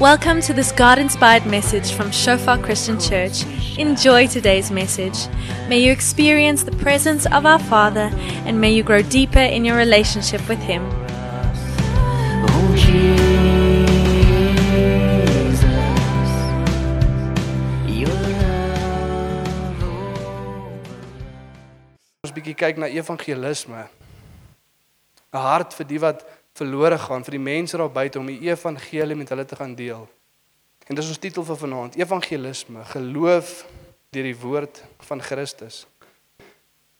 Welcome to this God inspired message from Shofar Christian Church. Enjoy today's message. May you experience the presence of our Father and may you grow deeper in your relationship with Him. Ons bietjie kyk na evangelisme. 'n Hart vir die wat verlore gaan, vir die mense daar buite om die evangelie met hulle te gaan deel. En dis ons titel vir vanaand, evangelisme, geloof deur die woord van Christus.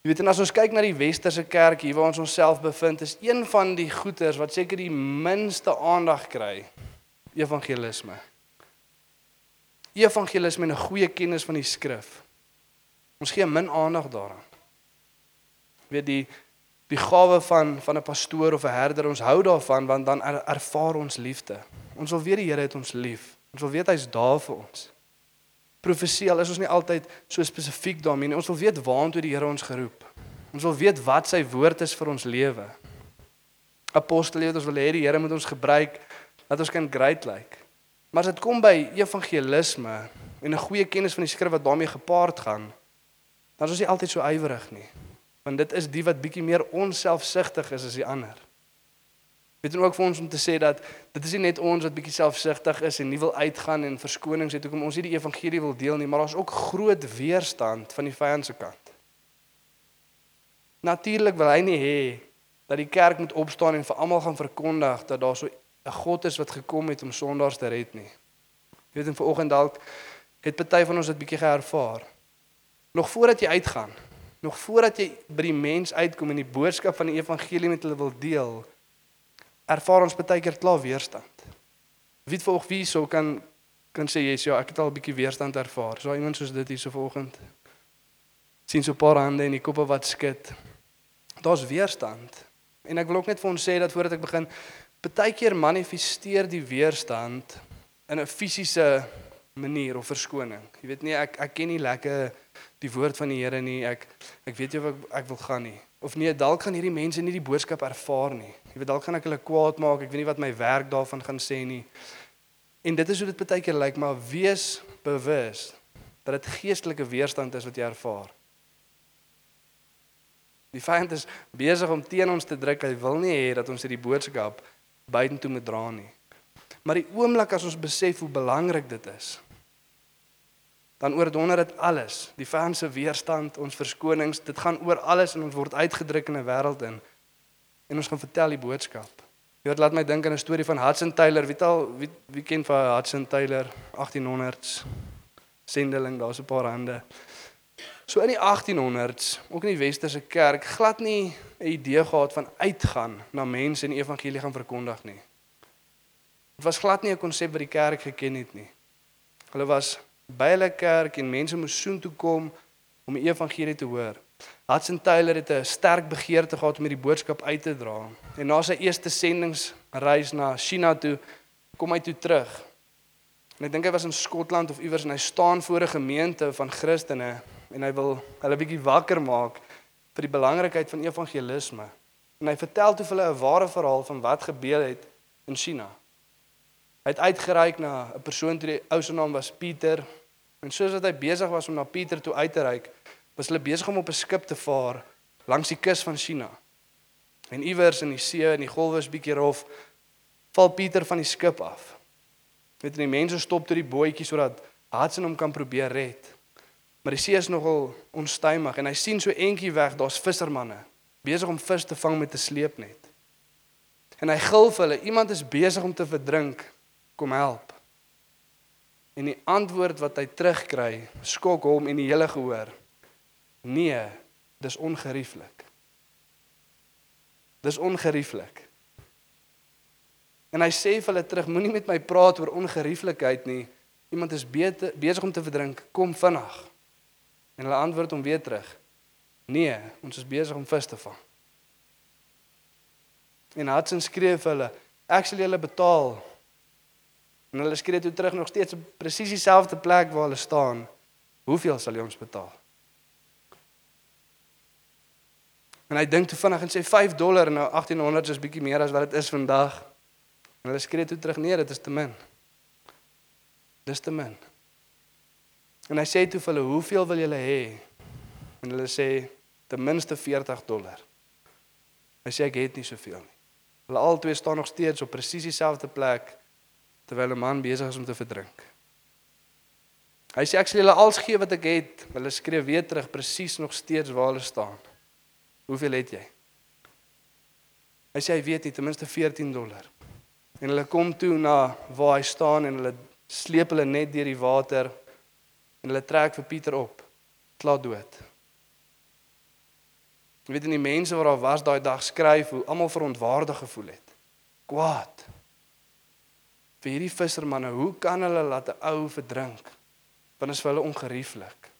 Jy weet en as ons kyk na die westerse kerk hier waar ons onsself bevind, is een van die goeters wat seker die minste aandag kry, evangelisme. Evangelisme en 'n goeie kennis van die skrif. Ons gee min aandag daaraan. Jy weet die die gawe van van 'n pastoor of 'n herder, ons hou daarvan want dan er, ervaar ons liefde. Ons wil weet die Here het ons lief. Ons wil weet hy's daar vir ons. Profesie al is ons nie altyd so spesifiek daarmee nie. Ons wil weet waartoe die Here ons geroep. Ons wil weet wat sy woord is vir ons lewe. Apostel het ons wil hê die Here moet ons gebruik dat ons kan great lyk. Like. Maar as dit kom by evangelisme en 'n goeie kennis van die skrif wat daarmee gepaard gaan, dan is ons nie altyd so ywerig nie want dit is die wat bietjie meer onselfsugtig is as die ander. Weet jy ook vir ons om te sê dat dit is nie net ons wat bietjie selfsugtig is en nie wil uitgaan en verskonings het hoekom ons nie die evangelie wil deel nie, maar daar's ook groot weerstand van die vyand se kant. Natuurlik wil hy nie hê dat die kerk moet opstaan en vir almal gaan verkondig dat daar so 'n God is wat gekom het om sondaars te red nie. Jy weet en vanoggend dalk het party van ons dit bietjie geervaar. Nog voordat jy uitgaan, nog voordat jy by die mens uitkom en die boodskap van die evangelie met hulle wil deel, ervaar ons baie keer klaar weerstand. Wie volg wie sou kan kan sê jy's ja, ek het al 'n bietjie weerstand ervaar. So iemand soos dit hier so vanoggend. sien so 'n paar hande en die koppe wat skud. Daar's weerstand. En ek wil ook net vir ons sê dat voordat ek begin, baie keer manifesteer die weerstand in 'n fisiese manier of verskoning. Jy weet nie ek ek ken nie lekker die woord van die Here nie. Ek ek weet nie of ek, ek wil gaan nie. Of nee, dalk gaan hierdie mense nie die boodskap ervaar nie. Jy weet dalk gaan ek hulle kwaad maak. Ek weet nie wat my werk daarvan gaan sê nie. En dit is hoe dit baie keer lyk, maar wees bewus dat dit geestelike weerstand is wat jy ervaar. Die vyand is besig om teen ons te druk. Hy wil nie hê dat ons hierdie boodskap buitentoe moet dra nie. Maar die oomblik as ons besef hoe belangrik dit is, dan oordonder dit alles. Die vyand se weerstand, ons verskonings, dit gaan oor alles en ons word uitgedruk in 'n wêreld in. En ons gaan vertel die boodskap. Jy weet laat my dink aan 'n storie van Hudson Taylor. Wie al wie, wie ken van Hudson Taylor 1800s sendeling, daar's 'n paar hande. So in die 1800s, ook in die westerse kerk, glad nie 'n idee gehad van uitgaan na mense en evangelie gaan verkondig nie. Dit was glad nie 'n konsep wat die kerk geken het nie. Hulle was by hulle kerk en mense moes soontoe kom om die evangelie te hoor. Hudson Taylor het 'n sterk begeerte gehad om hierdie boodskap uit te dra. En na sy eerste sendingsreis na China toe, kom hy toe terug. En ek dink hy was in Skotland of iewers en hy staan voor 'n gemeente van Christene en hy wil hulle bietjie wakker maak vir die belangrikheid van evangelisme. En hy vertel toe vir hulle 'n ware verhaal van wat gebeur het in China. Hy het uitgereik na 'n persoon toe die ou se naam was Pieter En soos wat hy besig was om na Pieter toe uit te reik, was hulle besig om op 'n skip te vaar langs die kus van China. En iewers in die see en die golwe is bietjie rof, val Pieter van die skip af. Weet jy, die mense stop toe die bootjie sodat Hudson hom kan probeer red. Maar die see is nogal onstuimig en hy sien so entjie weg, daar's vissermanne besig om vis te vang met 'n sleepnet. En hy gil vir hulle, iemand is besig om te verdrink, kom help. En die antwoord wat hy terugkry, skok hom en die hele gehoor. Nee, dis ongerieflik. Dis ongerieflik. En hy sê vir hulle terug, moenie met my praat oor ongerieflikheid nie. Iemand is besig om te verdrink, kom vinnig. En hulle antwoord hom weer terug. Nee, ons is besig om vis te vang. En Hudson skree vir hulle, ek sal julle betaal En hulle skree toe terug nog steeds op presies dieselfde plek waar hulle staan. Hoeveel sal jy ons betaal? En hy dink toe vinnig en sê 5 dollar nou 1800 is bietjie meer as wat dit is vandag. En hulle skree toe terug nee, dit is te min. Dis te min. En hy sê toe vir hulle, "Hoeveel wil julle hê?" En hulle sê, "Ten minste 40 dollar." Hy sê ek het nie soveel nie. Hulle albei staan nog steeds op presies dieselfde plek terwyl 'n man besig is om te verdrink. Hy sê ek sal julle alles gee wat ek het. Hulle skree weer terug presies nog steeds waar hulle staan. Hoeveel het jy? Hy sê hy weet nie ten minste 14 dollar. En hulle kom toe na waar hy staan en hulle sleep hulle net deur die water en hulle trek vir Pieter op. Klaar dood. Jy weet en die mense wat daar was daai dag skryf hoe almal verontwaardig gevoel het. Kwaad. Vir hierdie vissermanne, hoe kan hulle laat 'n ou verdrink? Want is vir hulle ongerieflik.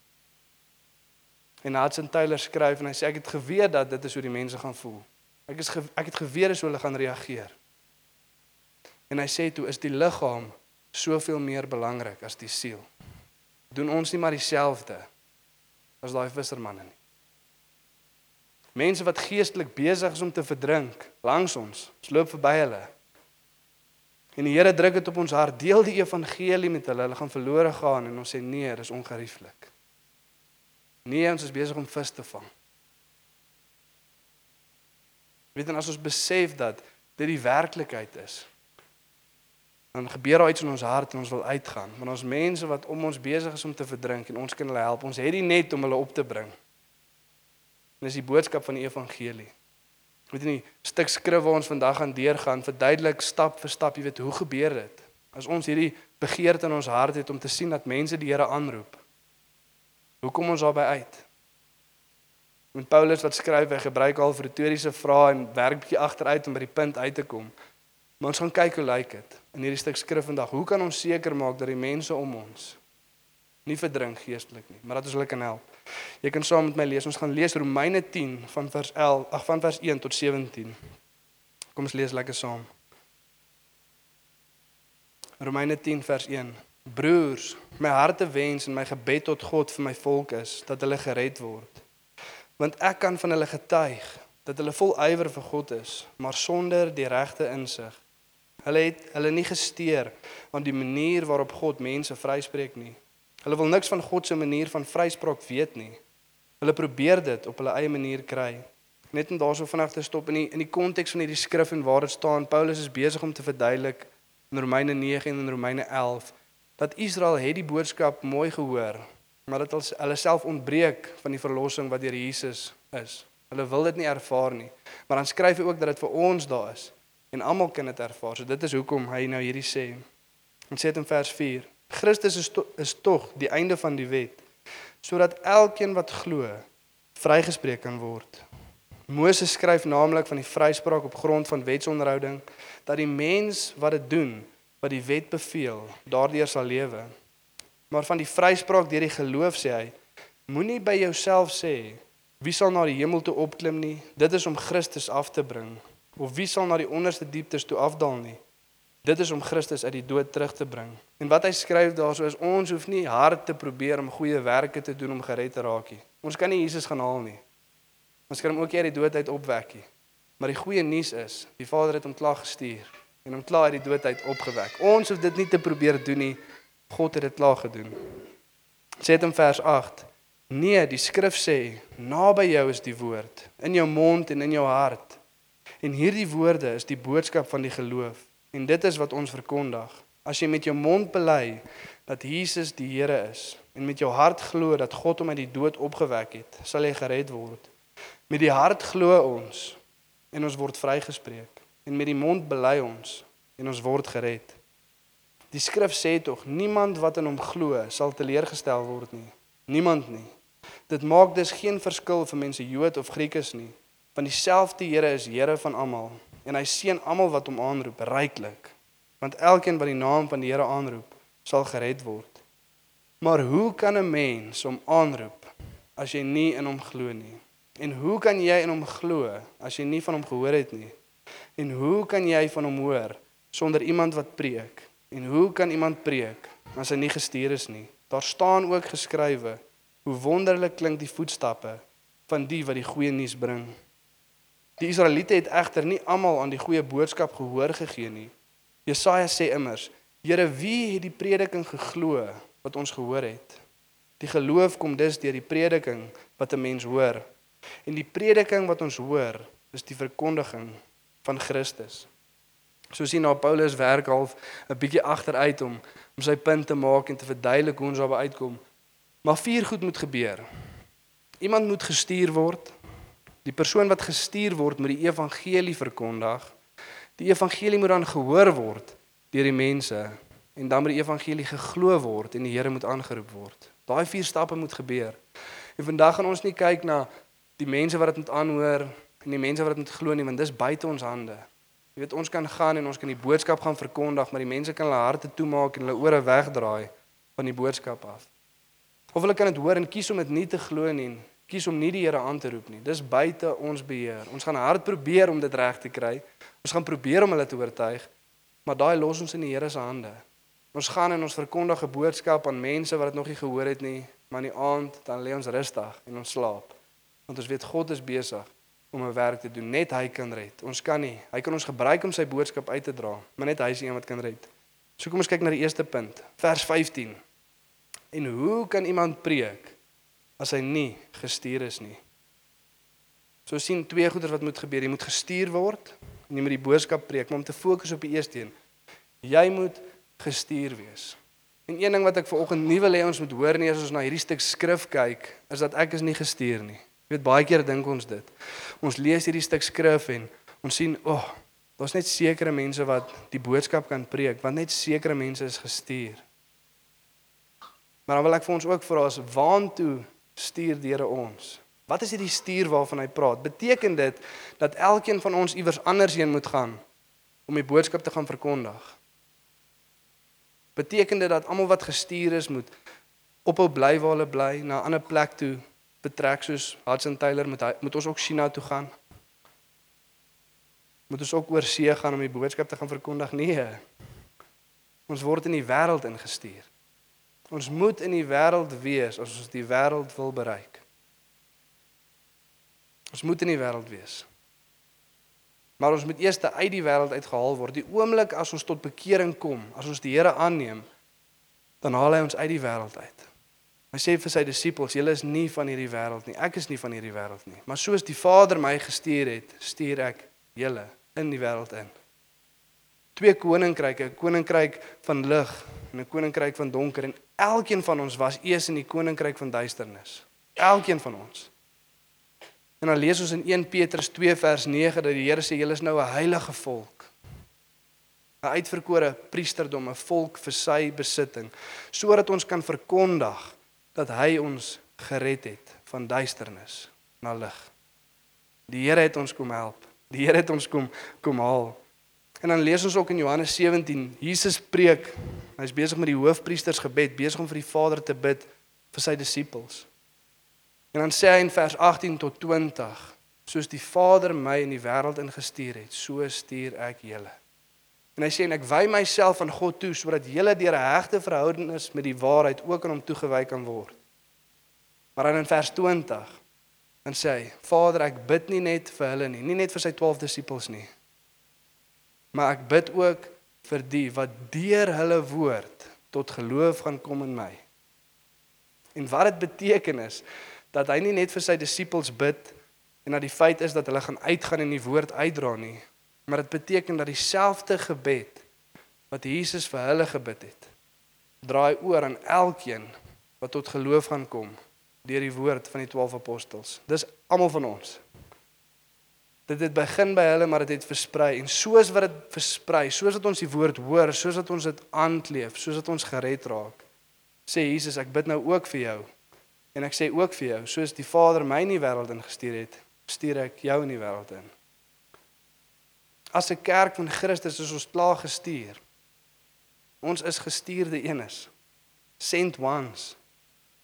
En Hudson Taylor skryf en hy sê ek het geweet dat dit is hoe die mense gaan voel. Ek is ge, ek het geweet hoe hulle gaan reageer. En hy sê toe is die liggaam soveel meer belangrik as die siel. Doen ons nie maar dieselfde as daai vissermanne nie. Mense wat geestelik besig is om te verdrink langs ons, ons loop verby hulle. En die Here druk dit op ons hart, deel die evangelie met hulle, hulle gaan verlore gaan en ons sê nee, dis ongerieflik. Nee, ons is besig om vis te vang. Weet en as ons besef dat dit die werklikheid is, dan gebeur daar iets in ons hart en ons wil uitgaan, want ons mense wat om ons besig is om te verdrink en ons kan hulle help. Ons het die net om hulle op te bring. En dis die boodskap van die evangelie. Weet jy nie, stuk skrif waar ons vandag gaan deurgaan, verduidelik stap vir stap, jy weet hoe gebeur dit? As ons hierdie begeerte in ons hart het om te sien dat mense die Here aanroep. Hoe kom ons daarby uit? Met Paulus wat skryf, hy gebruik al retoriese vrae en werk bietjie agteruit om by die punt uit te kom. Maar ons gaan kyk hoe lyk dit in hierdie stuk skrif vandag. Hoe kan ons seker maak dat die mense om ons nie verdrink geestelik nie, maar dat ons hulle kan help? Jy kan saam met my lees. Ons gaan lees Romeine 10 van vers 11, ag van vers 1 tot 17. Kom ons lees lekker saam. Romeine 10 vers 1. Broers, my harte wens en my gebed tot God vir my volk is dat hulle gered word. Want ek kan van hulle getuig dat hulle vol ywer vir God is, maar sonder die regte insig. Hulle het hulle nie gesteer aan die manier waarop God mense vryspreek nie. Hulle wil niks van God se manier van vryspraak weet nie. Hulle probeer dit op hulle eie manier kry. Net om daarso vinnig te stop in die in die konteks van hierdie skrif en waar dit staan, Paulus is besig om te verduidelik in Romeine 9 en in Romeine 11 dat Israel het die boodskap mooi gehoor, maar dat hulle self ontbreek van die verlossing wat deur Jesus is. Hulle wil dit nie ervaar nie. Maar dan skryf hy ook dat dit vir ons daar is en almal kan dit ervaar. So dit is hoekom hy nou hierdie sê. Ons sê dit in vers 4. Christus is to, is tog die einde van die wet sodat elkeen wat glo vrygespreek kan word. Moses skryf naamlik van die vryspraak op grond van wetsonderhouding dat die mens wat dit doen wat die wet beveel, daardeur sal lewe. Maar van die vryspraak deur die geloof sê hy, moenie by jouself sê wie sal na die hemel toe opklim nie, dit is om Christus af te bring, of wie sal na die onderste dieptes toe afdaal nie. Dit is om Christus uit die dood terug te bring. En wat hy skryf daarso is ons hoef nie hard te probeer om goeie werke te doen om gered te raak nie. Ons kan nie Jesus gaan haal nie. Ons kan hom ook uit die dood uit opwek nie. Maar die goeie nuus is, die Vader het hom klaar gestuur en hom klaar uit die dood uit opgewek. Ons hoef dit nie te probeer doen nie. God het dit klaar gedoen. Sê dit in vers 8. Nee, die skrif sê, naby jou is die woord, in jou mond en in jou hart. En hierdie woorde is die boodskap van die geloof. En dit is wat ons verkondig. As jy met jou mond bely dat Jesus die Here is en met jou hart glo dat God hom uit die dood opgewek het, sal jy gered word. Met die hart glo ons en ons word vrygespreek en met die mond bely ons en ons word gered. Die skrif sê tog niemand wat in hom glo sal teleurgestel word nie. Niemand nie. Dit maak dus geen verskil vir mense Jood of Griekes nie, want dieselfde Here is Here van almal en hy seën almal wat hom aanroep ryklik. Want elkeen wat die naam van die Here aanroep, sal gered word. Maar hoe kan 'n mens hom aanroep as jy nie in hom glo nie? En hoe kan jy in hom glo as jy nie van hom gehoor het nie? En hoe kan jy van hom hoor sonder iemand wat preek? En hoe kan iemand preek as hy nie gestuur is nie? Daar staan ook geskrywe hoe wonderlik klink die voetstappe van die wat die goeie nuus bring. Die Israeliete het egter nie almal aan die goeie boodskap gehoor gegee nie. Jesaja sê immers: Here, wie het die prediking geglo wat ons gehoor het? Die geloof kom dus deur die prediking wat 'n mens hoor. En die prediking wat ons hoor, is die verkondiging van Christus. So sien nou Paulus werk half 'n bietjie agteruit om om sy punt te maak en te verduidelik hoe ons daarby uitkom. Maar vier goed moet gebeur. Iemand moet gestuur word. Die persoon wat gestuur word moet die evangelie verkondig. Die evangelie moet dan gehoor word deur die mense en dan moet die evangelie geglo word en die Here moet aangeroep word. Daai vier stappe moet gebeur. En vandag gaan ons nie kyk na die mense wat dit moet aanhoor en die mense wat dit moet glo nie, want dis buite ons hande. Jy weet ons kan gaan en ons kan die boodskap gaan verkondig, maar die mense kan hulle harte toemaak en hulle ore wegdraai van die boodskap af. Of hulle kan dit hoor en kies om dit nie te glo nie, kies om nie die Here aan te roep nie. Dis buite ons beheer. Ons gaan hard probeer om dit reg te kry. Ons gaan probeer om hulle te oortuig, maar daai los ons in die Here se hande. Ons gaan en ons verkondig 'n boodskap aan mense wat dit nog nie gehoor het nie, maar in die aand dan lê ons rustig en ons slaap. Want ons weet God is besig om 'n werk te doen. Net hy kan red. Ons kan nie. Hy kan ons gebruik om sy boodskap uit te dra, maar net hy is die een wat kan red. So kom ons kyk na die eerste punt, vers 15. En hoe kan iemand preek as hy nie gestuur is nie? So sien twee goeders wat moet gebeur. Jy moet gestuur word en jy moet die boodskap preek, maar om te fokus op die eerste een. Jy moet gestuur wees. En een ding wat ek vanoggend nie wil hê ons moet hoor nie as ons na hierdie stuk skrif kyk, is dat ek is nie gestuur nie. Jy weet baie keer dink ons dit. Ons lees hierdie stuk skrif en ons sien, "O, oh, daar's net sekere mense wat die boodskap kan preek, want net sekere mense is gestuur." Maar dan wil ek vir ons ook vra, as waantoe stuur Here ons? Wat is hierdie stuur waarvan hy praat? Beteken dit dat elkeen van ons iewers anders heen moet gaan om die boodskap te gaan verkondig? Beteken dit dat almal wat gestuur is moet ophou bly waar hulle bly, na 'n ander plek toe betrek soos Hudson Taylor moet hy, moet ons ook China toe gaan? Moet ons ook oor see gaan om die boodskap te gaan verkondig? Nee. Ons word in die wêreld ingestuur. Ons moet in die wêreld wees as ons die wêreld wil bereik. Ons moet in die wêreld wees. Maar ons moet eers uit die wêreld uitgehaal word. Die oomblik as ons tot bekering kom, as ons die Here aanneem, dan haal hy ons uit die wêreld uit. Hy sê vir sy disippels, julle is nie van hierdie wêreld nie. Ek is nie van hierdie wêreld nie. Maar soos die Vader my gestuur het, stuur ek julle in die wêreld in. Twee koninkryke, 'n koninkryk van lig en 'n koninkryk van donker en elkeen van ons was eers in die koninkryk van duisternis. Elkeen van ons. En dan lees ons in 1 Petrus 2 vers 9 dat die Here sê julle is nou 'n heilige volk. 'n Uitverkore priesterdom, 'n volk vir sy besitting, sodat ons kan verkondig dat hy ons gered het van duisternis na lig. Die Here het ons kom help. Die Here het ons kom kom haal. En dan lees ons ook in Johannes 17, Jesus preek. Hy's besig met die hoofpriestersgebed, besig om vir die Vader te bid vir sy disippels. En dan sê hy in vers 18 tot 20: Soos die Vader my in die wêreld ingestuur het, so stuur ek julle. En hy sê en ek wy myself aan God toe sodat julle deur 'n hegte verhouding is met die waarheid ook aan hom toegewy kan word. Maar dan in vers 20 dan sê hy: Vader, ek bid nie net vir hulle nie, nie net vir sy 12 disippels nie. Maar ek bid ook vir die wat deur hulle woord tot geloof gaan kom in my. En wat dit beteken is dat hy nie net vir sy disippels bid en dat die feit is dat hulle gaan uitgaan en die woord uitdra nie, maar dit beteken dat dieselfde gebed wat Jesus vir hulle gebid het, draai oor aan elkeen wat tot geloof gaan kom deur die woord van die 12 apostels. Dis almal van ons. Dit het begin by hulle, maar dit het versprei en soos wat dit versprei, soos wat ons die woord hoor, soos wat ons dit aankleef, soos wat ons gered raak, sê Jesus, ek bid nou ook vir jou En ek sê ook vir jou, soos die Vader my in die wêreld ingestuur het, stuur ek jou in die wêreld in. As 'n kerk van Christus is ons klaar gestuur. Ons is gestuurde eenes. Sent ones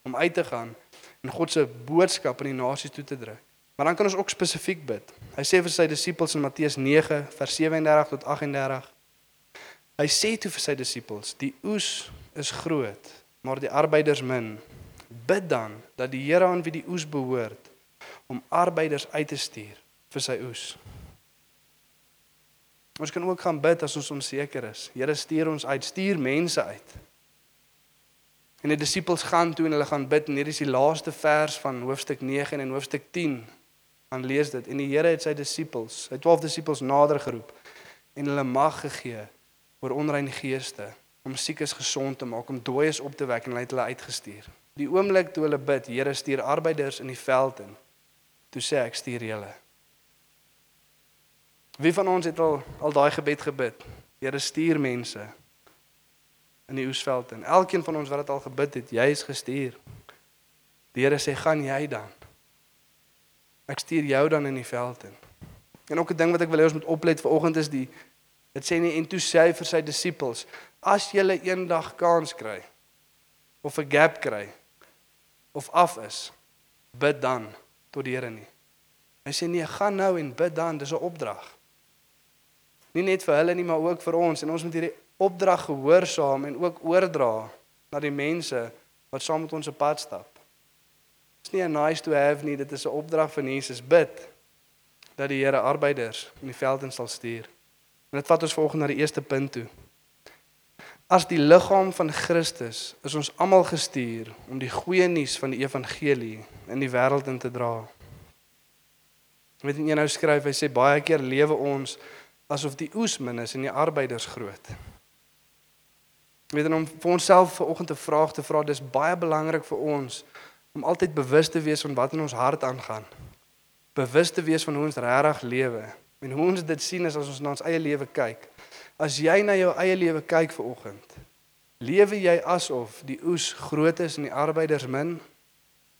om uit te gaan en God se boodskap aan die nasies toe te druk. Maar dan kan ons ook spesifiek bid. Hy sê vir sy disippels in Matteus 9 vers 37 tot 38. Hy sê toe vir sy disippels: "Die oes is groot, maar die arbeiders min." Bid dan dat die Here aan wie die oes behoort om arbeiders uit te stuur vir sy oes. Ons kan ook gaan bid as ons onseker is. Here stuur ons uit, stuur mense uit. En die disippels gaan toe en hulle gaan bid en hier is die laaste vers van hoofstuk 9 en hoofstuk 10 aan lees dit en die Here het sy disippels, sy 12 disippels nader geroep en hulle mag gegee oor onrein geeste om siekes gesond te maak, om dooies op te wek en hulle het hulle uitgestuur. Die oomblik toe hulle bid, Here stuur arbeiders in die veld in. Toe sê ek stuur julle. Wie van ons het al al daai gebed gebid? Here stuur mense in die oesveld in. Elkeen van ons wat dit al gebid het, jy is gestuur. Die Here sê, "Gaan jy dan?" Ek stuur jou dan in die veld in. En ook 'n ding wat ek wil hê ons moet oplet vanoggend is die dit sê nie en toe sê hy vir sy disippels, "As julle eendag kans kry of 'n gap kry of af is, bid dan tot die Here nie." Hy sê nee, gaan nou en bid dan, dis 'n opdrag. Nie net vir hulle nie, maar ook vir ons en ons moet hierdie opdrag gehoorsaam en ook oordra na die mense wat saam met ons op pad stap. Dis nie 'n nice to have nie, dit is 'n opdrag van Jesus bid dat die Here arbeiders in die veld in sal stuur. En dit vat ons volgens na die eerste punt toe. As die liggaam van Christus is ons almal gestuur om die goeie nuus van die evangelie in die wêreld in te dra. Ek weet nie nou skryf hy sê baie keer lewe ons asof die oes min is en die arbeiders groot. Weet en om vir onsself vanoggend 'n vraag te vra, dis baie belangrik vir ons om altyd bewus te wees van wat in ons hart aangaan. Bewus te wees van hoe ons regtig lewe en hoe ons dit sien as ons na ons eie lewe kyk. As jy na jou eie lewe kyk vanoggend, lewe jy asof die oes groot is en die arbeiders min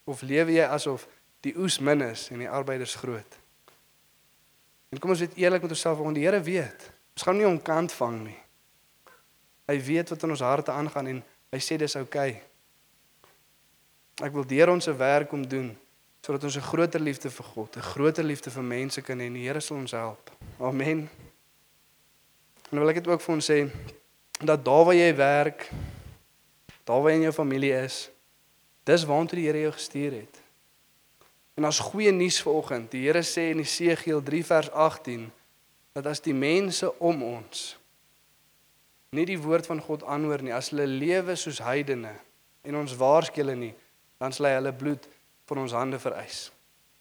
of lewe jy asof die oes min is en die arbeiders groot? En kom ons weet eerlik met onsself, want die Here weet. Ons gaan nie onkant vang nie. Hy weet wat in ons harte aangaan en hy sê dis oukei. Okay. Ek wil deur ons se werk om doen sodat ons 'n groter liefde vir God, 'n groter liefde vir mense kan hê en die Here sal ons help. Amen. En wil ek dit ook vir ons sê dat daar waar jy werk, daar waar jy in jou familie is, dis waartoe die Here jou gestuur het. En as goeie nuus vanoggend, die Here sê in Esegiel 3 vers 18 dat as die mense om ons nie die woord van God aanhoor nie, as hulle lewe soos heidene en ons waarsku hulle nie, dan sal hy hulle bloed van ons hande vereis.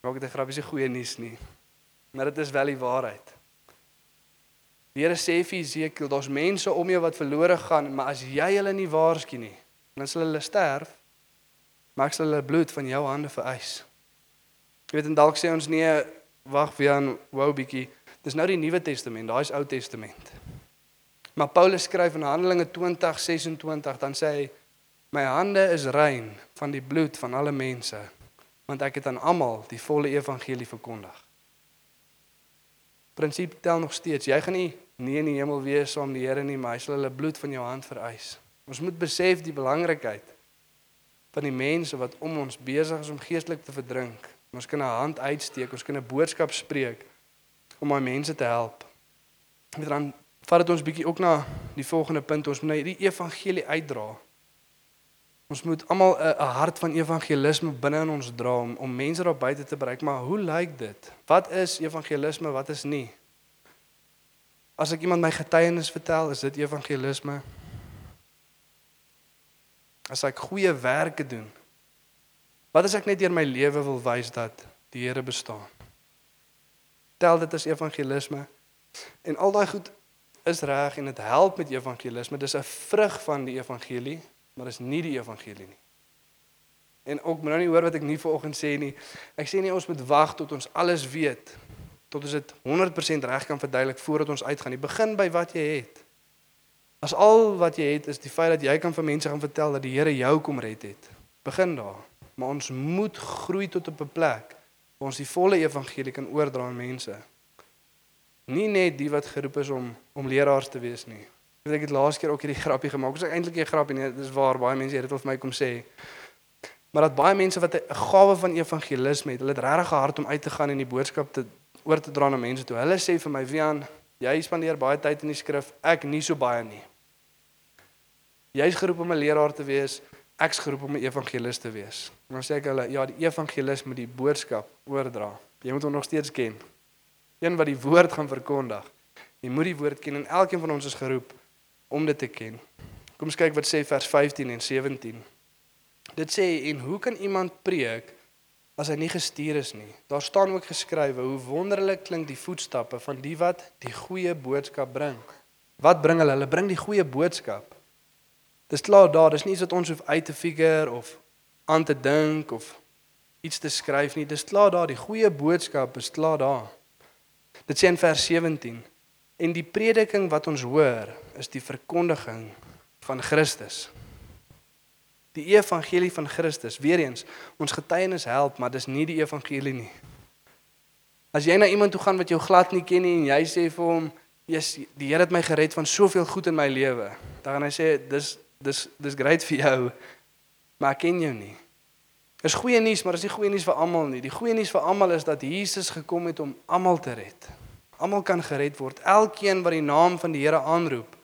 Maak dit 'n grappie se goeie nuus nie. Maar dit is wel die waarheid. Die Here sê vir Esegiel, daar's mense om jou wat verlore gaan, maar as jy hulle nie waarsku nie, dan sal hulle sterf. Maar ek sal hulle bloed van jou hande vereis. Jy weet en dalk sê ons nee, wag vir aan wou bietjie. Dis nou die Nuwe Testament, daai is Ou Testament. Maar Paulus skryf in Handelinge 20:26 dan sê hy my hande is rein van die bloed van alle mense want ek het aan almal die volle evangelie verkondig. Prinsip tel nog steeds. Jy gaan nie nie in die hemel wees saam die Here nie, maar hy sal hulle bloed van jou hand vereis. Ons moet besef die belangrikheid van die mense wat om ons besig is om geestelik te verdrink. Ons kan 'n hand uitsteek, ons kan 'n boodskap spreek om my mense te help. Met dan vat dit ons bietjie ook na die volgende punt. Ons moet na hierdie evangelie uitdra. Ons moet almal 'n hart van evangelisme binne in ons dra om, om mense daar buite te bereik. Maar hoe lyk dit? Wat is evangelisme? Wat is nie? As ek iemand my getuienis vertel, is dit evangelisme? As ek goeie werke doen, Wat as ek net deur my lewe wil wys dat die Here bestaan? Tel dit as evangelisme. En al daai goed is reg en dit help met evangelisme. Dis 'n vrug van die evangelie, maar is nie die evangelie nie. En ook moet nou nie hoor wat ek nie vanoggend sê nie. Ek sê nie ons moet wag tot ons alles weet tot ons dit 100% reg kan verduidelik voordat ons uitgaan nie. Begin by wat jy het. As al wat jy het is die feit dat jy kan vir mense gaan vertel dat die Here jou kom red het. Begin daar maar ons moet groei tot op 'n plek waar ons die volle evangelie kan oordra aan mense. Nie net die wat geroep is om om leraars te wees nie. Ek het laas keer ook hierdie grappie gemaak. Dit is eintlik 'n grappie nie. Dit is waar baie mense dit wil vir my kom sê. Maar dat baie mense wat 'n gawe van evangelisme het, hulle het regtig gehard om uit te gaan en die boodskap te oor te dra na mense toe. Hulle sê vir my, "Wian, jy spandeer baie tyd in die skrif, ek nie so baie nie." Jy's geroep om 'n leraar te wees ek's geroep om 'n evangelis te wees. Dan sê ek hulle, ja, die evangelis moet die boodskap oordra. Jy moet hom nog steeds ken. Een wat die woord gaan verkondig. Jy moet die woord ken en elkeen van ons is geroep om dit te ken. Kom ons kyk wat sê vers 15 en 17. Dit sê en hoe kan iemand preek as hy nie gestuur is nie? Daar staan ook geskrywe hoe wonderlik klink die voetstappe van die wat die goeie boodskap bring. Wat bring hulle? Hulle bring die goeie boodskap. Dis klaar daar, dis nie iets wat ons hoef uit te figure of aan te dink of iets te skryf nie. Dis klaar daar, die goeie boodskap is klaar daar. Dit sê in vers 17 en die prediking wat ons hoor is die verkondiging van Christus. Die evangelie van Christus. Weereens, ons getuienis help, maar dis nie die evangelie nie. As jy na iemand toe gaan wat jou glad nie ken nie en jy sê vir hom, "Jesus, die Here het my gered van soveel goed in my lewe." Dan gaan hy sê, "Dis dis dis great vir jou, maar ek ken jou nie." Dis goeie nuus, maar dis nie goeie nuus vir almal nie. Die goeie nuus vir almal is dat Jesus gekom het om almal te red. Almal kan gered word. Elkeen wat die naam van die Here aanroep,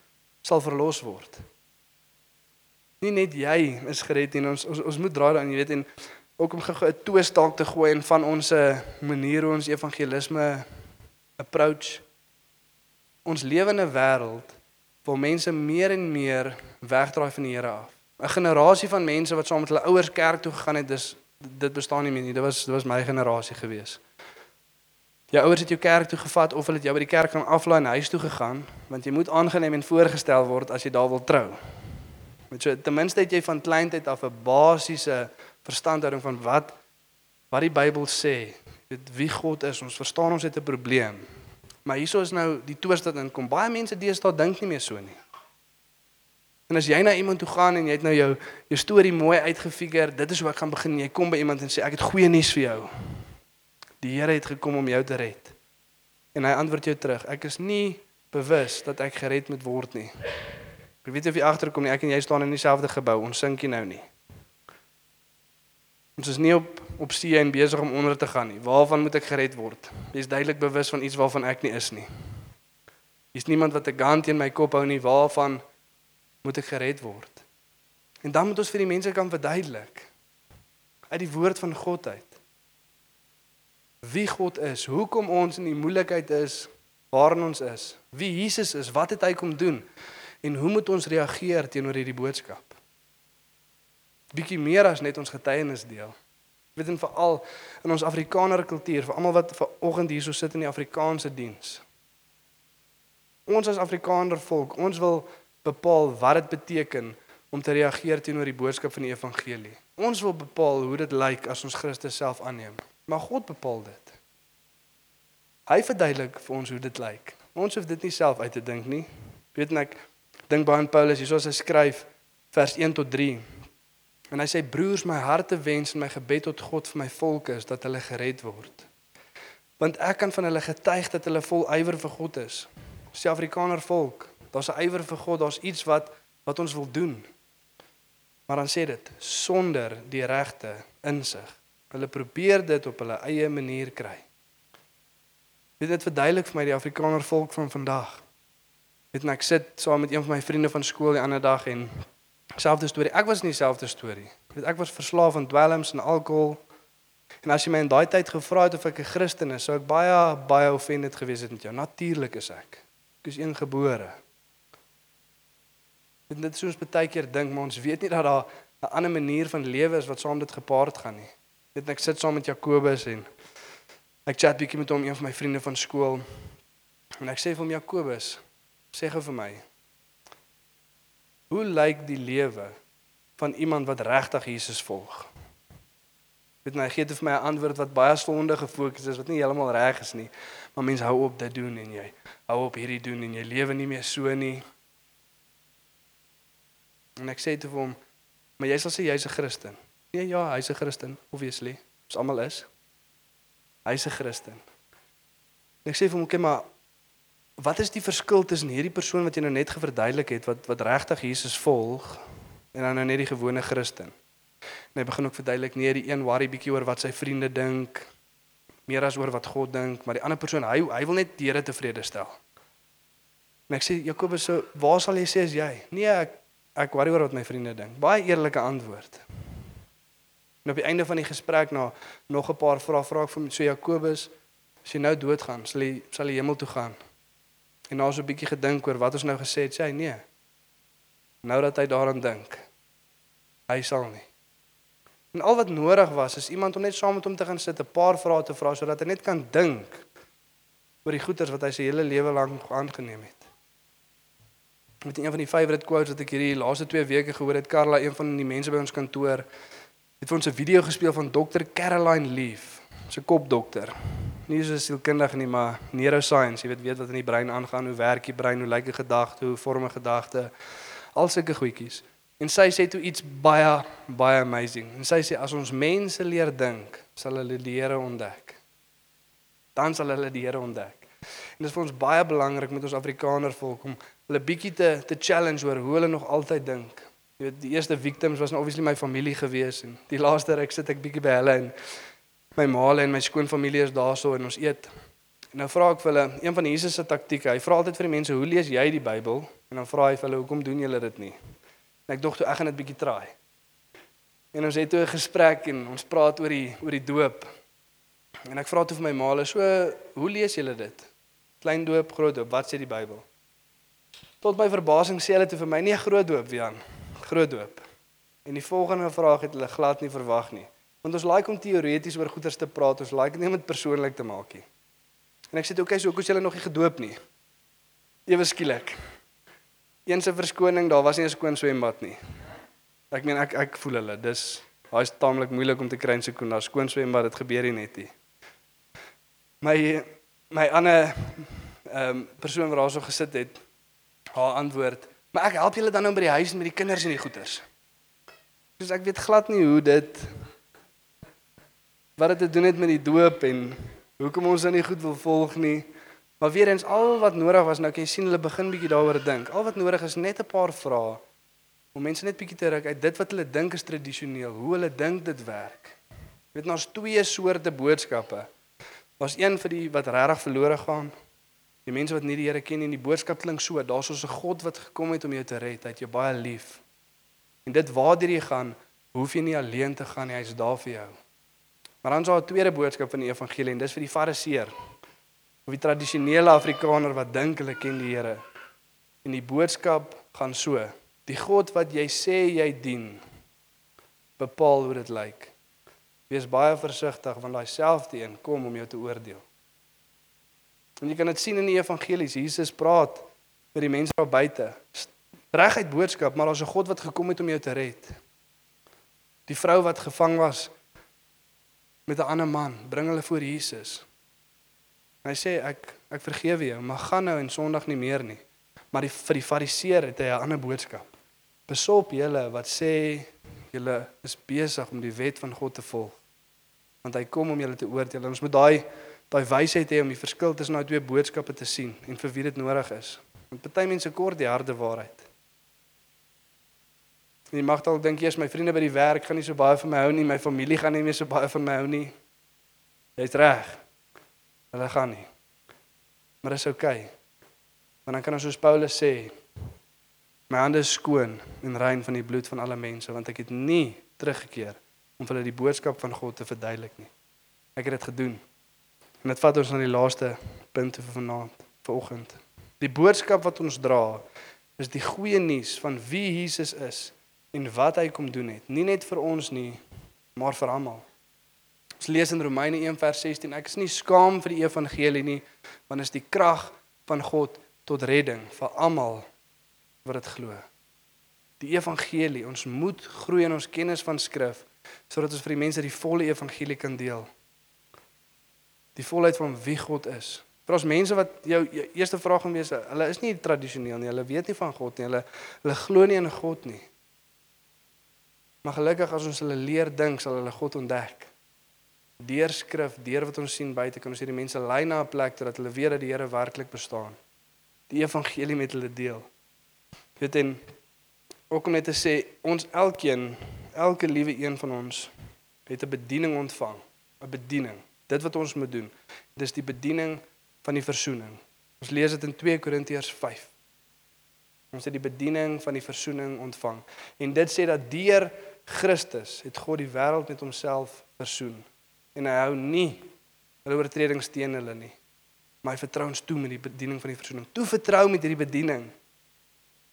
sal verlos word. Nie net jy is gered en ons ons, ons moet draai daarin, jy weet en ook om gou 'n twist dalk te gooi en van ons manier hoe ons evangelisme approach. Ons lewe in 'n wêreld waar mense meer en meer wegdraai van die Here af. 'n Generasie van mense wat saam met hulle ouers kerk toe gegaan het, dis dit bestaan nie meer nie. Dit was dit was my generasie gewees. Jou ouers het jou kerk toe gevat of hulle het jou by die kerk gaan aflaai en huis toe gegaan, want jy moet aangeneem en voorgestel word as jy daar wil trou. Met so ten minste het jy van kleintyd af 'n basiese verstandhouding van wat wat die Bybel sê, weet wie God is. Ons verstaan ons het 'n probleem. Maar hieso is nou die twist wat inkom. Baie mense deesdae dink nie meer so nie. En as jy na iemand toe gaan en jy het nou jou jou storie mooi uitgefigure, dit is hoe ek gaan begin. Jy kom by iemand en sê ek het goeie nuus vir jou. Die Here het gekom om jou te red. En hy antwoord jou terug: Ek is nie bewus dat ek gered moet word nie. Ek weet of jy agterkom nie, ek en jy staan in dieselfde gebou. Ons sink nie nou nie. Ons is nie op op see en besig om onder te gaan nie. Waarvan moet ek gered word? Jy's duidelik bewus van iets waarvan ek nie is nie. Hier's niemand wat 'n gun teen my kop hou nie. Waarvan moet ek gered word? En dan moet ons vir die mense kan verduidelik uit die woord van God uit wie God is, hoekom ons in die moeilikheid is waarin ons is, wie Jesus is, wat het hy kom doen en hoe moet ons reageer teenoor hierdie boodskap? Bietjie meer as net ons getuienis deel. Weet en veral in ons Afrikaner kultuur, vir almal wat vanoggend hierso sit in die Afrikaanse diens. Ons as Afrikaner volk, ons wil bepaal wat dit beteken om te reageer teenoor die boodskap van die evangelie. Ons wil bepaal hoe dit lyk as ons Christus self aanneem. Maar God bepaal dit. Hy verduidelik vir ons hoe dit lyk. Ons hoef dit nie self uit te dink nie. Weet net ek dink baie aan Paulus hier soos hy skryf vers 1 tot 3. En hy sê broers my harte wens en my gebed tot God vir my volk is dat hulle gered word. Want ek kan van hulle getuig dat hulle vol ywer vir God is. Ons Afrikaner volk, daar's 'n ywer vir God, daar's iets wat wat ons wil doen. Maar dan sê dit sonder die regte insig. Hulle probeer dit op hulle eie manier kry. Dit het verduidelik vir my die Afrikaner volk van vandag. Weet net ek sit saam met een van my vriende van skool die ander dag en selfde storie. Ek was nie dieselfde storie. Weet ek was verslaaf aan dwelms en alkohol. En as jy my in daai tyd gevra het of ek 'n Christen is, sou ek baie baie offended gewees het met jou. Natuurlik is ek. Ek is een gebore. Dit net soos baie keer dink, maar ons weet nie dat daar 'n ander manier van lewe is wat saam dit gepaard gaan nie. Dit ek sit saam met Jakobus en ek chat bietjie met hom, een van my vriende van skool. En ek sê vir hom Jakobus, sê gou vir my. Hoe lyk die lewe van iemand wat regtig Jesus volg? Weet my, gee dit vir my 'n antwoord wat baie sonde gefokus is, wat nie heeltemal reg is nie. Maar mense hou op dit doen en jy hou op hierdie doen en jy lewe nie meer so nie. En ek sê te hom, maar jy sal sê jy's 'n Christen. Nee, ja, hy's 'n Christen, obviously. Ons almal is. Hy's 'n Christen. En ek sê vir hom, "Oké, maar wat is die verskil tussen hierdie persoon wat jy nou net geverduidelik het wat wat regtig Jesus volg en dan nou net die gewone Christen?" En hy begin ook verduidelik nee, die een worry bietjie oor wat sy vriende dink, meer as oor wat God dink, maar die ander persoon, hy hy wil net die Here tevrede stel. En ek sê Jakobus, so waar sal jy sê as jy? Nee, ek ek worry oor wat my vriende dink. Baie eerlike antwoord. En op die einde van die gesprek na nog 'n paar vrae vra ek vir so Jakobus, as jy nou doodgaan, sal jy sal jy hemel toe gaan? En na so 'n bietjie gedink oor wat ons nou gesê het, sê hy nee. Nou dat hy daaraan dink, hy sal nie. En al wat nodig was is iemand om net saam met hom te gaan sit, 'n paar vrae te vra sodat hy net kan dink oor die goeders wat hy sy hele lewe lank aangeneem het. Met een van die favourite quotes wat ek hierdie laaste 2 weke gehoor het, Karla, een van die mense by ons kantoor, het vir ons 'n video gespeel van Dr. Caroline Leaf, se kopdokter. Nie so sielkundig nie, maar neuroscience, jy weet weet wat in die brein aangaan, hoe werk die brein, hoe lyk 'n gedagte, hoe vorm 'n gedagte, al sulke goedjies. En sy sê toe iets baie baie amazing. En sy sê as ons mense leer dink, sal hulle die Here ontdek. Dan sal hulle die Here ontdek. En dit is vir ons baie belangrik met ons Afrikaner volk om hulle bietjie te te challenge oor hoe hulle nog altyd dink. Jy weet die eerste victims was nou obviously my familie gewees en die laaste ruk sit ek bietjie by hulle en my maale en my skoonfamilie is daarso en ons eet. En nou vra ek vir hulle een van Jesus se taktieke. Hy vra altyd vir die mense, "Hoe lees jy die Bybel?" En dan vra hy vir hulle, "Hoekom doen julle dit nie?" En ek dink toe ek gaan dit bietjie try. En ons het toe 'n gesprek en ons praat oor die oor die doop. En ek vra toe vir my maale, "So, hoe lees julle dit?" Klein doop, groot doop, wat sê die Bybel? Tot my verbasing sê hulle toe vir my, "Nee, groot doop, Jan. Groot doop." En die volgende vraag het hulle glad nie verwag nie. Want ons like om teoreties oor goeters te praat, ons like nie om dit persoonlik te maak nie. En ek sê toe, "Oké, okay, so hoekom is julle nog nie gedoop nie?" Ewe skielik. Een se verskoning, daar was nie 'n skoon swembad nie. Ek meen ek ek voel hulle. Dis daai is taamlik moeilik om te kry in Sekunda skoon swembad, dit gebeur nie net nie. My my ander ehm um, persoon wat daarso gesit het, haar antwoord, "Maar ek help julle dan nou by die huis met die kinders en die goeters." Soos ek weet glad nie hoe dit wat dit te doen het met die doop en hoekom ons dan nie goed wil volg nie. Maar weer eens al wat nodig was, nou kan jy sien hulle begin bietjie daaroor dink. Al wat nodig is net 'n paar vrae om mense net bietjie te ruk uit dit wat hulle dink is tradisioneel, hoe hulle dink dit werk. Jy weet ons twee soorte boodskappe. Was een vir die wat regtig verlore gaan. Die mense wat nie die Here ken nie, die boodskap klink so, daar's ons 'n God wat gekom het om jou te red, hy het jou baie lief. En dit waartoe jy gaan, hoef jy nie alleen te gaan nie, hy's daar vir jou. Maar dan is daar 'n tweede boodskap van die evangelie en dis vir die fariseer of die tradisionele Afrikaner wat dink hulle ken die Here. En die boodskap gaan so: Die God wat jy sê jy dien, bepaal hoe dit lyk. Wees baie versigtig want daai selfde een kom om jou te oordeel. En jy kan dit sien in die evangelies. Jesus praat met die mense daar buite. Reguit boodskap, maar daar's 'n God wat gekom het om jou te red. Die vrou wat gevang was met 'n ander man, bring hulle voor Jesus. Hy sê ek ek vergewe jou, maar gaan nou en Sondag nie meer nie. Maar die vir die fariseer het hy 'n ander boodskap. Besop julle wat sê julle is besig om die wet van God te volg. Want hy kom om julle te oordeel. Ons moet daai daai wysheid hê om die verskil tussen daai twee boodskappe te sien en vir wie dit nodig is. Want party mense kort die harde waarheid. En jy mag dalk dink eers my vriende by die werk gaan nie so baie van my hou nie, my familie gaan nie meer so baie van my hou nie. Jy's reg. Hulle gaan nie. Maar dis oukei. Okay. Want dan kan ons soos Paulus sê, my hande is skoon en rein van die bloed van alle mense, want ek het nie teruggekeer om vir hulle die boodskap van God te verduidelik nie. Ek het dit gedoen. En dit vat ons na die laaste punt vir vanaand, vanoggend. Die boodskap wat ons dra is die goeie nuus van wie Jesus is en wat hy kom doen het. Nie net vir ons nie, maar vir almal. Ons lees in Romeine 1 vers 16: Ek is nie skaam vir die evangelie nie, want dit is die krag van God tot redding vir almal wat dit glo. Die evangelie, ons moet groei in ons kennis van skrif sodat ons vir die mense die volle evangelie kan deel. Die volheid van wie God is. Vir ons mense wat jou, jou eerste vraag gaan wees, hulle is nie tradisioneel nie, hulle weet nie van God nie, hulle hulle glo nie in God nie. Maar gelukkig as ons hulle leer dink, sal hulle God ontdek. Deur skrif, deur wat ons sien buite, kan ons hierdie mense lei na 'n plek sodat hulle weet dat die Here werklik bestaan. Die evangelie met hulle deel. Weet en ook om net te sê, ons elkeen, elke liewe een van ons het 'n bediening ontvang, 'n bediening. Dit wat ons moet doen, dis die bediening van die verzoening. Ons lees dit in 2 Korintiërs 5. Ons het die bediening van die verzoening ontvang. En dit sê dat deur Christus het God die wêreld met homself versoen en hy hou nie hulle oortredings teen hulle nie. my vertrou ons toe met die bediening van die versoening. Toe vertrou met hierdie bediening.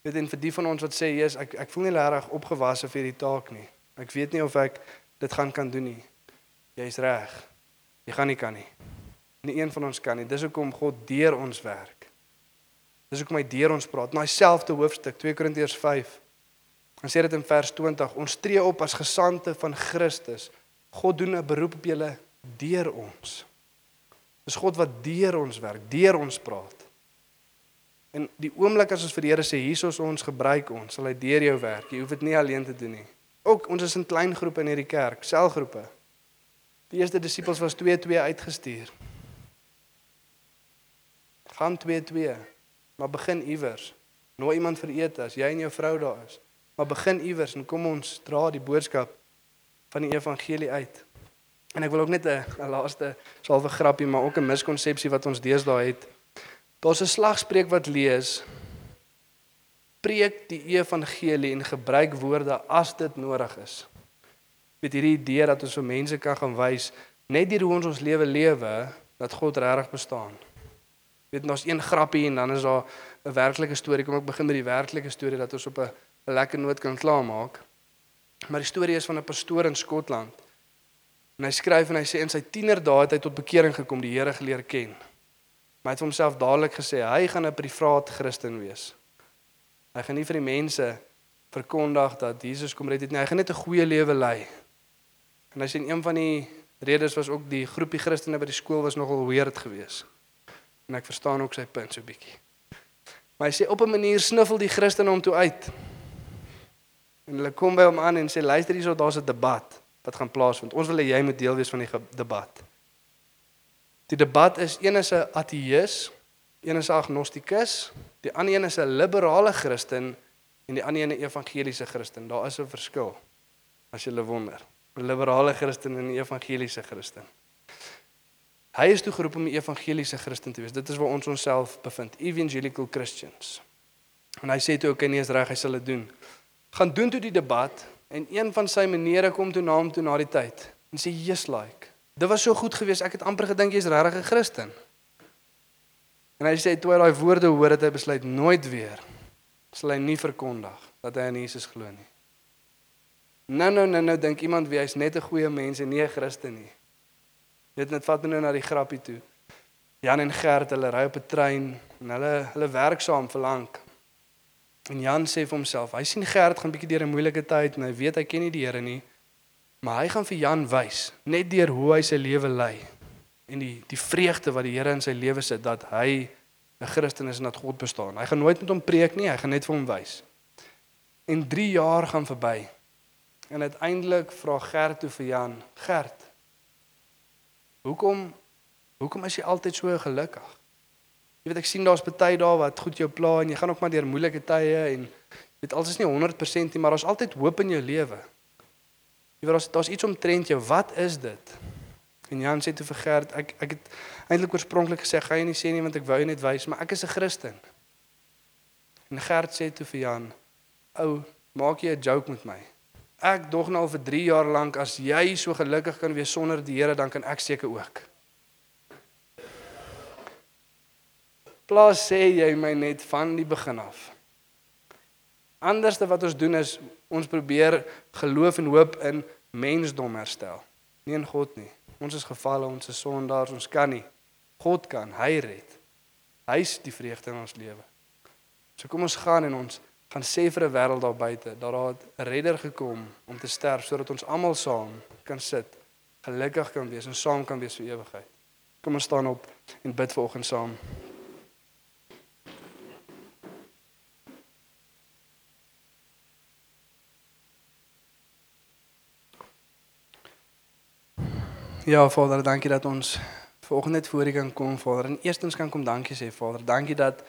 Weet en vir die van ons wat sê, "Jesus, ek ek voel nie regtig opgewasse vir hierdie taak nie. Ek weet nie of ek dit gaan kan doen nie." Jy's reg. Jy gaan nie kan nie. Nie een van ons kan nie. Dis hoekom God deur ons werk. Dis hoekom hy deur ons praat. In daai selfde hoofstuk 2 Korintiërs 5. Dan sê dit in vers 20, ons tree op as gesande van Christus. God doen 'n beroep op julle deur ons. Dis God wat deur ons werk, deur ons praat. En die oomblik as ons vir die Here sê hiersoos ons gebruik ons, sal hy deur jou werk. Jy hoef dit nie alleen te doen nie. Ook ons is in klein groepe in hierdie kerk, selgroepe. Die eerste disippels was 2-2 uitgestuur. Gaan 2-2. Maar begin iewers. Nooi iemand vir ete as jy en jou vrou daar is. Maar begin iewers en kom ons dra die boodskap van die evangelie uit. En ek wil ook net 'n laaste salwe grappie, maar ook 'n miskonsepsie wat ons deesdae het. Daar's 'n slagspreuk wat lees: Preek die evangelie en gebruik woorde as dit nodig is. Met hierdie idee dat ons vir mense kan gaan wys net deur hoe ons ons lewe lewe dat God regtig bestaan. Weet ons een grappie en dan is daar 'n werklike storie. Kom ek begin met die werklike storie dat ons op 'n 'n lekker noot kan klaarmaak. Maar die storie is van 'n pastoor in Skotland. En hy skryf en hy sê in sy tienerdae het hy tot bekering gekom, die Here geleer ken. Maar hy het homself dadelik gesê hy gaan 'n privaat Christen wees. Hy gaan nie vir die mense verkondig dat Jesus kom red het nie. Hy gaan net 'n goeie lewe lei. En hy sê een van die redes was ook die groepie Christene by die skool was nogal weird geweest. En ek verstaan ook sy punt so bietjie. Maar hy sê op 'n manier sniffel die Christene hom toe uit. En hulle kom by hom aan en sê luister hierso daar's 'n debat wat gaan plaasvind. Ons wil hê jy moet deel wees van die debat. Die debat is een is 'n ateïs, een is 'n agnostikus, die ander een is 'n liberale Christen en die ander een 'n evangeliese Christen. Daar is 'n verskil. As jy wonder. Liberale Christen en 'n evangeliese Christen. Hy is toe geroep om 'n evangeliese Christen te wees. Dit is waar ons onsself bevind, evangelical Christians. En hy sê toe ook nee, is reg, hy sal dit doen. Gaan doen toe die debat en een van sy menere kom toe na hom toe na die tyd en sê Jesus like. Dit was so goed geweest. Ek het amper gedink jy's regtig 'n Christen. En hy sê toe hy daai woorde hoor het hy besluit nooit weer sal hy nie verkondig dat hy aan Jesus glo nie. Nou nou nou nou dink iemand wie hy's net 'n goeie mens en nie 'n Christen nie. Dit net vat nou na die grappie toe. Jan en Gert, hulle ry op 'n trein en hulle hulle werk saam vir lank. En Jan sê vir homself, hy sien Gert gaan bietjie deur 'n moeilike tyd en hy weet hy ken nie die Here nie. Maar hy gaan vir Jan wys net deur hoe hy sy lewe lei en die die vreugde wat die Here in sy lewe sit dat hy 'n Christen is en dat God bestaan. Hy gaan nooit met hom preek nie, hy gaan net vir hom wys. En 3 jaar gaan verby. En uiteindelik vra Gert toe vir Jan, Gert, Hoekom hoekom is jy altyd so gelukkig? Jy weet ek sien daar's baie dae wat goed jou pla en jy gaan ook maar deur moeilike tye en jy weet alles is nie 100% nie, maar daar's altyd hoop in jou lewe. Jy weet daar's daar's iets omtrent jou. Wat is dit? En Jan sê toe vir Gert, ek ek het eintlik oorspronklik gesê gaan jy nie sê nie want ek wou net wys, maar ek is 'n Christen. En Gert sê toe vir Jan, ou, maak jy 'n joke met my? Ek dog nou vir 3 jaar lank as jy so gelukkig kan wees sonder die Here, dan kan ek seker ook. Plaas sê jy my net van die begin af. Anderste wat ons doen is ons probeer geloof en hoop in mensdom herstel, nie in God nie. Ons is gefalle, ons is sondaars, ons kan nie. God kan, hy red. Hy is die vreugde in ons lewe. So kom ons gaan en ons gaan sê vir 'n wêreld daar buite dat daar 'n redder gekom om te sterf sodat ons almal saam kan sit, gelukkig kan wees en saam kan wees vir ewigheid. Kom ons staan op en bid vanoggend saam. Ja, Vader, dankie dat ons vanoggend net voor U kan kom, Vader. En eerstens kan kom dankie sê, Vader. Dankie dat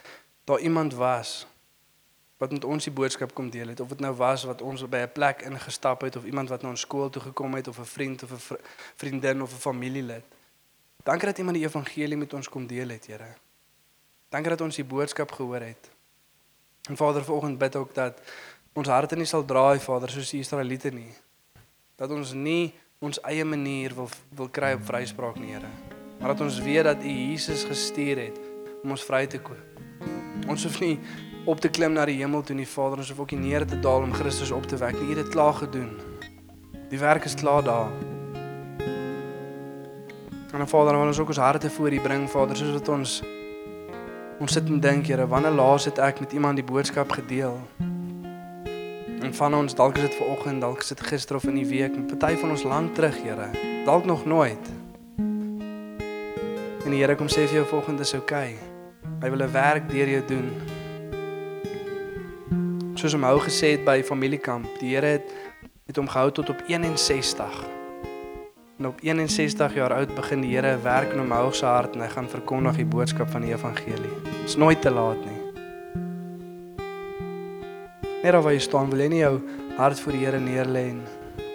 daar iemand was wat met ons die boodskap kom deel het of dit nou was wat ons by 'n plek ingestap het of iemand wat na ons skool toe gekom het of 'n vriend of 'n vriendin of 'n familielid. Dankie dat iemand die evangelie met ons kom deel het, Here. Dankie dat ons die boodskap gehoor het. En Vader, vanoggend bid ook dat ons harte nie sal draai, Vader, soos die Israeliete nie. Dat ons nie ons eie manier wil wil kry op vryspraak nie, Here. maar dat ons weet dat U Jesus gestuur het om ons vry te koop. Ons hoef nie op te klim na die hemel toe nie, Vader, ons hoef ook nie neer te daal om Christus op te wek nie. U het dit klaar gedoen. Die werk is klaar daar. En Vader, wil ons ook ons harte voor U bring, Vader, soos wat ons ons sit en dink, Here, wanneer laas het ek met iemand die boodskap gedeel? En van ons, dalk is dit vanoggend, dalk is dit gister of in die week, en party van ons lank terug, Here. Dalk nog nooit. En die Here kom sê vir jou vanoggend is oukei. Okay. Hy wil 'n werk deur jou doen. Soos hom hou gesê het by familiekamp, die Here het het hom gehou tot op 61. En op 61 jaar oud begin die Here werk in hom hou se hart en hy gaan verkondig die boodskap van die evangelie. Dit is nooit te laat nie. Net of jy staan, wil jy nie jou hart voor die Here neerlê en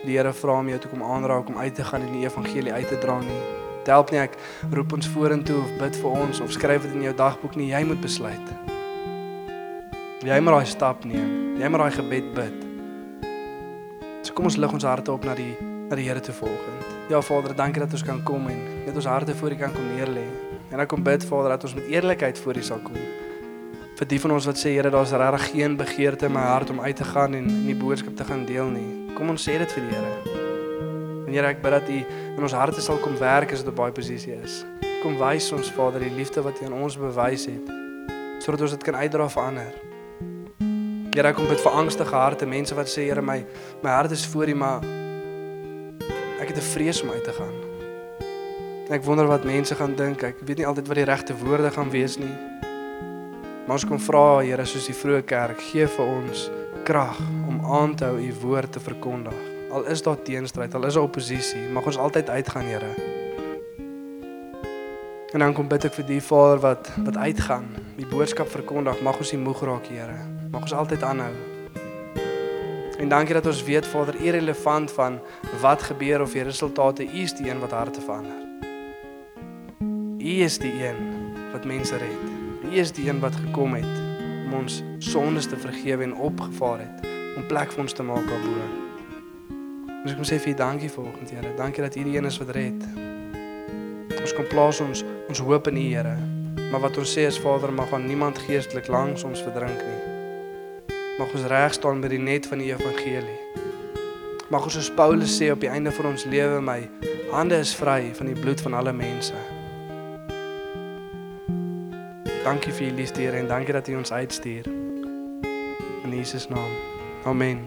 die Here vra om jou te kom aanraak om uit te gaan en die evangelie uit te dra nie. Dit help nie ek roep ons vorentoe of bid vir ons of skryf dit in jou dagboek nie, jy moet besluit. Jy moet daai stap neem. Jy moet daai gebed bid. So kom ons lig ons harte op na die na die Here te volgend. Ja Vader, dankie dat ons kan kom en net ons harte voor U kan kom neerlê. En ek kom bid Vader dat ons met eerlikheid voor U sal kom vir die van ons wat sê Here daar's regtig geen begeerte in my hart om uit te gaan en in die boodskap te gaan deel nie. Kom ons sê dit vir die Here. En Here ek bid dat U in ons harte sal kom werk as dit op daai posisie is. Kom wys ons Vader die liefde wat U aan ons bewys het sodat ons dit kan uitdra vir ander. Here ek kom bid vir angstige harte, mense wat sê Here my my hart is voor U maar ek het 'n vrees om uit te gaan. Ek wonder wat mense gaan dink. Ek weet nie altyd wat die regte woorde gaan wees nie. Maar ons kom vra Here soos die vroeë kerk, gee vir ons krag om aan te hou u woord te verkondig. Al is daar teenstryd, al is daar oppositie, mag ons altyd uitgaan, Here. En dan kom bid ek vir die Vader wat wat uitgaan, die boodskap verkondig, mag ons nie moeg raak, Here. Mag ons altyd aanhou. En dankie dat ons weet Vader, irrelevant van wat gebeur of die resultate, U is die een wat harte verander. U is die een wat mense red. U is die een wat gekom het om ons sondes te vergewe en opgevaar het om plek vir ons te maak daarbo. Dus ek kom sê vir U dankie vanoggend, Here. Dankie dat U die een is wat red. Ons kom plaas ons ons hoop in U, Here. Maar wat ons sê is Vader, mag aan niemand geestelik langs ons verdrink nie. Mag ons reg staan by die net van die evangelie. Mag ons soos Paulus sê op die einde van ons lewe, my hande is vry van die bloed van alle mense. Dankie vir u liefde Here en dankie dat u ons uitstuur. In Jesus naam. Amen.